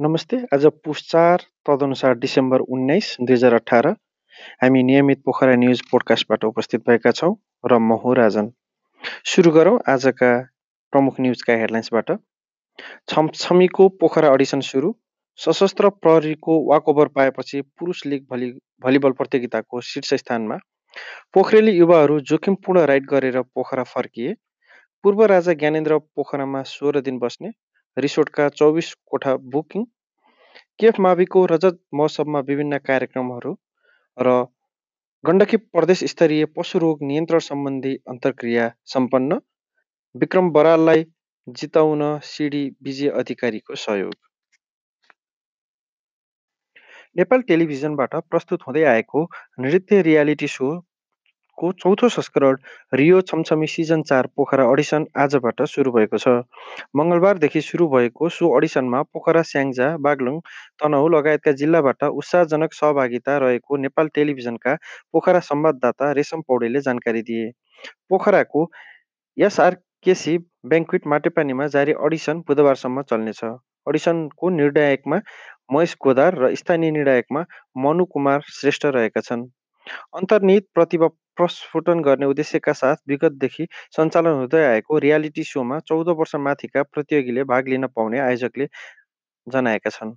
नमस्ते। आज पुस ४ तदनुसार डिसेम्बर 19, 2018 हामी नियमित पोखरा न्युज पोडकास्टबाट उपस्थित भएका छौँ र म हुँ राजन। सुरु गरौँ आजका प्रमुख न्युजका हेडलाइन्सबाट। छमछमीको पोखरा अडिसन सुरु। सशस्त्र प्रहरीको वाकओभर पाएपछि पुरुष लिग भलि भलिबल प्रतियोगिताको शीर्ष स्थानमा पोखरेली युवाहरू जोखिमपूर्ण राइड गरेर पोखरा फर्किए। पूर्व राजा ज्ञानेन्द्र पोखरामा सोह्र दिन बस्ने रिसोर्टका चौबिस कोठा बुकिङ केफ माविको रजत महोत्सवमा विभिन्न कार्यक्रमहरू र गण्डकी प्रदेश स्तरीय पशु रोग नियन्त्रण सम्बन्धी अन्तर्क्रिया सम्पन्न विक्रम बराललाई जिताउन सिडी विजय अधिकारीको सहयोग। नेपाल टेलिभिजनबाट प्रस्तुत हुँदै आएको नृत्य रियालिटी सो को चौथो संस्करण रियो छमछमी सिजन चार पोखरा अडिसन आजबाट सुरु भएको छ। मङ्गलबारदेखि सुरु भएको सो अडिसनमा पोखरा स्याङ्जा बागलुङ तनहु लगायतका जिल्लाबाट उत्साहजनक सहभागिता रहेको नेपाल टेलिभिजनका पोखरा संवाददाता रेशम पौडेलले जानकारी दिए। पोखराको एसआरकेसी ब्याङ्क्विट माटेपानीमा जारी अडिसन बुधबारसम्म चल्नेछ। अडिसनको निर्णायकमा महेश गोदार र स्थानीय निर्णायकमा मनु कुमार श्रेष्ठ रहेका छन्। अन्तर्निहित प्रतिभा प्रस्फुटन गर्ने उद्देश्यका साथ विगतदेखि सञ्चालन हुँदै आएको रियालिटी सोमा चौध वर्ष माथिका प्रतियोगीले भाग लिन पाउने आयोजकले जनाएका छन्।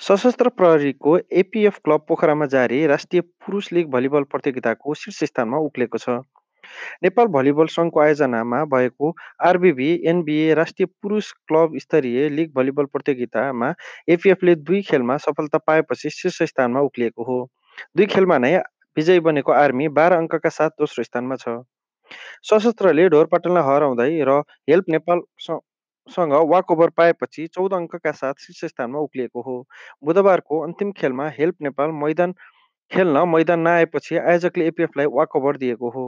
सशस्त्र प्रहरीको एपिएफ क्लब पोखरामा जारी राष्ट्रिय पुरुष लिग भलिबल प्रतियोगिताको शीर्ष स्थानमा उक्लेको छ। नेपाल भलिबल सङ्घको आयोजनामा भएको आरबिभी एनबिए राष्ट्रिय पुरुष क्लब स्तरीय लिग भलिबल प्रतियोगितामा एपिएफले दुई खेलमा सफलता पाएपछि शीर्ष स्थानमा उक्लिएको हो। दुई खेलमा नै विजयी बनेको आर्मी बाह्र अङ्कका साथ दोस्रो स्थानमा छ। सशस्त्रले ढोरपाटनलाई हराउँदै र हेल्प नेपाल सँग वाकओभर पाएपछि चौध अङ्कका साथ शीर्ष स्थानमा उक्लिएको हो। बुधबारको अन्तिम खेलमा हेल्प नेपाल मैदान खेल्न मैदान नआएपछि आयोजकले एपिएफलाई वाकओभर दिएको हो।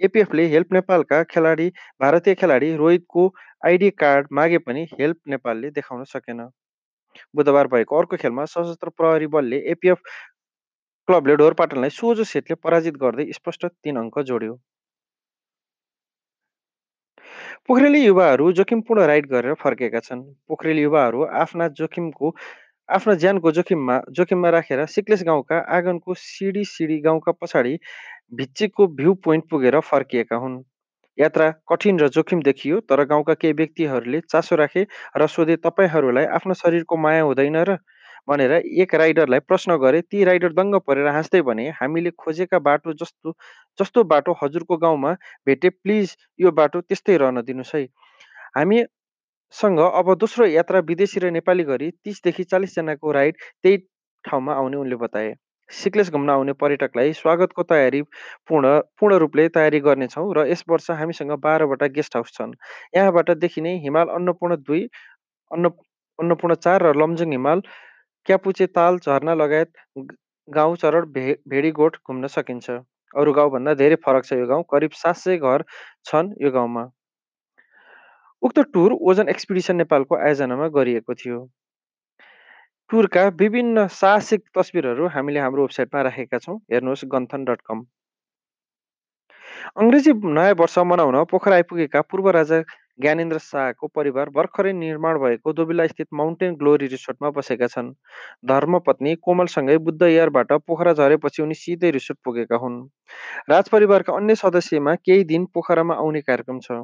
एपिएफले हेल्प नेपालका खेलाडी भारतीय खेलाडी रोहितको आइडी कार्ड मागे पनि हेल्प नेपालले देखाउन सकेन। बुधबार भएको अर्को खेलमा सशस्त्र प्रहरी बलले एपिएफ क्लबले ढोरपाटनलाई सोझो सेटले पराजित गर्दै स्पष्ट तीन अङ्क जोड्यो। पोखरेली युवाहरू जोखिमपूर्ण राइड गरेर फर्केका छन्। पोखरेली युवाहरू आफ्ना जोखिमको आफ्ना ज्यानको जोखिममा जोखिममा राखेर सिक्लेस गाउँका आँगनको सिडी सिडी गाउँका पछाडि भिच्चीको भ्यू पोइन्ट पुगेर फर्किएका हुन्। यात्रा कठिन र जोखिम देखियो तर गाउँका केही व्यक्तिहरूले चासो राखे र सोधे तपाईँहरूलाई आफ्नो शरीरको माया हुँदैन र भनेर एक राइडरलाई प्रश्न गरे ती राइडर दङ्ग परेर हाँस्दै भने हामीले खोजेका बाटो जस्तो जस्तो बाटो हजुरको गाउँमा भेटे प्लिज यो बाटो त्यस्तै रहन दिनुहोस् है। हामीसँग अब दोस्रो यात्रा विदेशी र नेपाली गरी तिसदेखि चालिसजनाको राइड त्यही ठाउँमा आउने उनले बताए। सिक्लेस घुम्न आउने पर्यटकलाई स्वागतको तयारी पूर्ण पूर्ण रूपले तयारी गर्नेछौँ र यस वर्ष हामीसँग बाह्रवटा गेस्ट हाउस छन्। यहाँबाट देखिने हिमाल अन्नपूर्ण दुई अन्न अन्नपूर्ण चार र लमजुङ हिमाल क्यापुचे ताल झरना लगायत गाउँ चरण भे भेडीगोठ घुम्न सकिन्छ? अरू गाउँभन्दा धेरै फरक छ यो गाउँ। करिब सात सय घर छन् यो गाउँमा। उक्त टुर ओजन एक्सपिडिसन नेपालको आयोजनामा गरिएको थियो। टुरका विभिन्न साहसिक तस्विरहरू हामीले हाम्रो वेबसाइटमा राखेका छौँ। हेर्नुहोस् गन्थन डट कम। अङ्ग्रेजी नयाँ वर्ष मनाउन पोखरा आइपुगेका पूर्व राजा ज्ञानेन्द्र शाहको परिवार भर्खरै निर्माण भएको दोबिला स्थित माउन्टेन ग्लोरी रिसोर्टमा बसेका छन्। धर्मपत्नी कोमलसँगै बुद्ध एयरबाट पोखरा झरेपछि उनी सिधै रिसोर्ट पुगेका हुन्। राजपरिवारका अन्य सदस्यमा केही दिन पोखरामा आउने कार्यक्रम छ।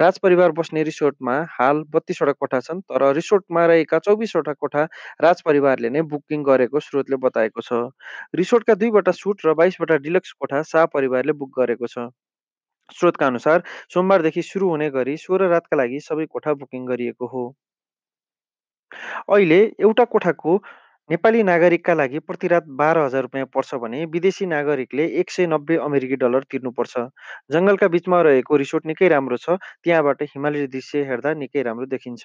राजपरिवार बस्ने रिसोर्टमा हाल बत्तीसवटा कोठा छन् तर रिसोर्टमा रहेका चौबिसवटा कोठा राजपरिवारले नै बुकिङ गरेको स्रोतले बताएको छ। रिसोर्टका दुईवटा सुट र बाइसवटा डिलक्स कोठा शाह परिवारले बुक गरेको छ। स्रोतका अनुसार सोमबारदेखि सुरु हुने गरी सोह्र रातका लागि सबै कोठा बुकिङ गरिएको हो। अहिले एउटा कोठाको नेपाली नागरिकका लागि प्रति रात बाह्र हजार रुपियाँ पर्छ भने विदेशी नागरिकले एक सय नब्बे अमेरिकी डलर तिर्नुपर्छ। जङ्गलका बिचमा रहेको रिसोर्ट निकै राम्रो छ त्यहाँबाट हिमाली दृश्य हेर्दा निकै राम्रो देखिन्छ।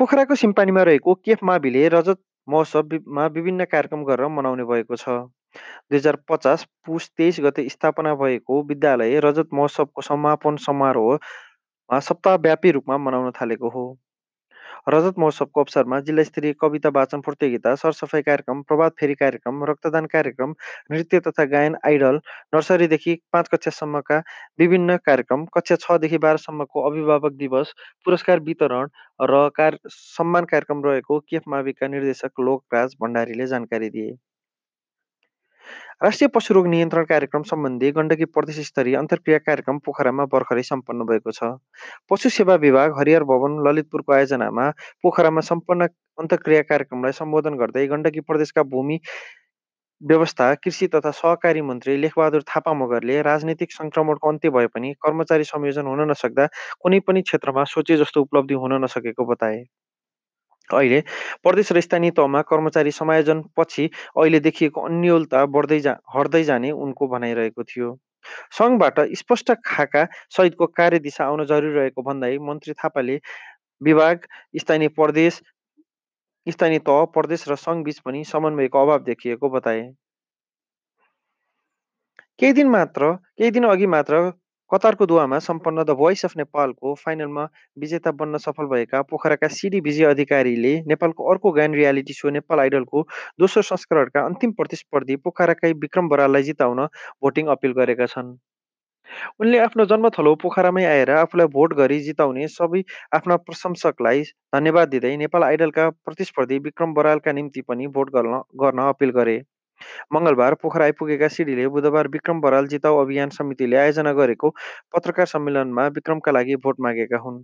पोखराको सिम्पानीमा रहेको केफ माविले रजत महोत्सवमा विभिन्न कार्यक्रम गरेर मनाउने भएको छ। दुई हजार पचास पुस तेइस गते स्थापना भएको विद्यालय रजत महोत्सवको समापन समारोह सप्ताहव्यापी रूपमा मनाउन थालेको हो रजत महोत्सवको अवसरमा जिल्ला स्तरीय कविता वाचन प्रतियोगिता, सरसफाइ कार्यक्रम, प्रभात फेरी कार्यक्रम, रक्तदान कार्यक्रम, नृत्य तथा गायन आइडल, नर्सरीदेखि पाँच कक्षासम्मका विभिन्न कार्यक्रम, कक्षा छदेखि बाह्रसम्मको अभिभावक दिवस, पुरस्कार वितरण र कार सम्मान कार्यक्रम रहेको केफ माविका निर्देशक लोकराज भण्डारीले जानकारी दिए। राष्ट्रिय पशु रोग नियन्त्रण कार्यक्रम सम्बन्धी गण्डकी प्रदेश स्तरीय अन्तर्क्रिया कार्यक्रम पोखरामा भर्खरै सम्पन्न भएको छ। पशु सेवा विभाग हरिहर भवन ललितपुरको आयोजनामा पोखरामा सम्पन्न अन्तर्क्रिया कार्यक्रमलाई सम्बोधन गर्दै गण्डकी प्रदेशका भूमि व्यवस्था कृषि तथा सहकारी मन्त्री लेखबहादुर थापा मगरले राजनीतिक सङ्क्रमणको अन्त्य भए पनि कर्मचारी संयोजन हुन नसक्दा कुनै पनि क्षेत्रमा सोचे जस्तो उपलब्धि हुन नसकेको बताए। अहिले प्रदेश र स्थानीय तहमा कर्मचारी समायोजन पछि अहिले देखिएको अन्यलता बढ्दै जा हट्दै जाने उनको भनाइरहेको थियो। सङ्घबाट स्पष्ट खाका सहितको कार्यदिशा आउन जरुरी रहेको भन्दै मन्त्री थापाले विभाग, स्थानीय प्रदेश स्थानीय तह, प्रदेश र सङ्घ बीच पनि समन्वयको अभाव देखिएको बताए। केही दिन मात्र केही दिन अघि मात्र कतारको दोहामा सम्पन्न द भोइस अफ नेपालको फाइनलमा विजेता बन्न सफल भएका पोखराका सिडी विजय अधिकारीले नेपालको अर्को गायन रियालिटी सो नेपाल आइडलको दोस्रो संस्करणका अन्तिम प्रतिस्पर्धी पोखराकै विक्रम बराललाई जिताउन भोटिङ अपिल गरेका छन्। उनले आफ्नो जन्मथलो पोखरामै आएर आफूलाई भोट गरी जिताउने सबै आफ्ना प्रशंसकलाई धन्यवाद दिँदै नेपाल आइडलका प्रतिस्पर्धी विक्रम बरालका निम्ति पनि भोट गर्न गर्न अपिल गरे। मङ्गलबार पोखरा आइपुगेका सिडीले बुधबार विक्रम बराल जिताउ अभियान समितिले आयोजना गरेको पत्रकार सम्मेलनमा विक्रमका लागि भोट मागेका हुन्।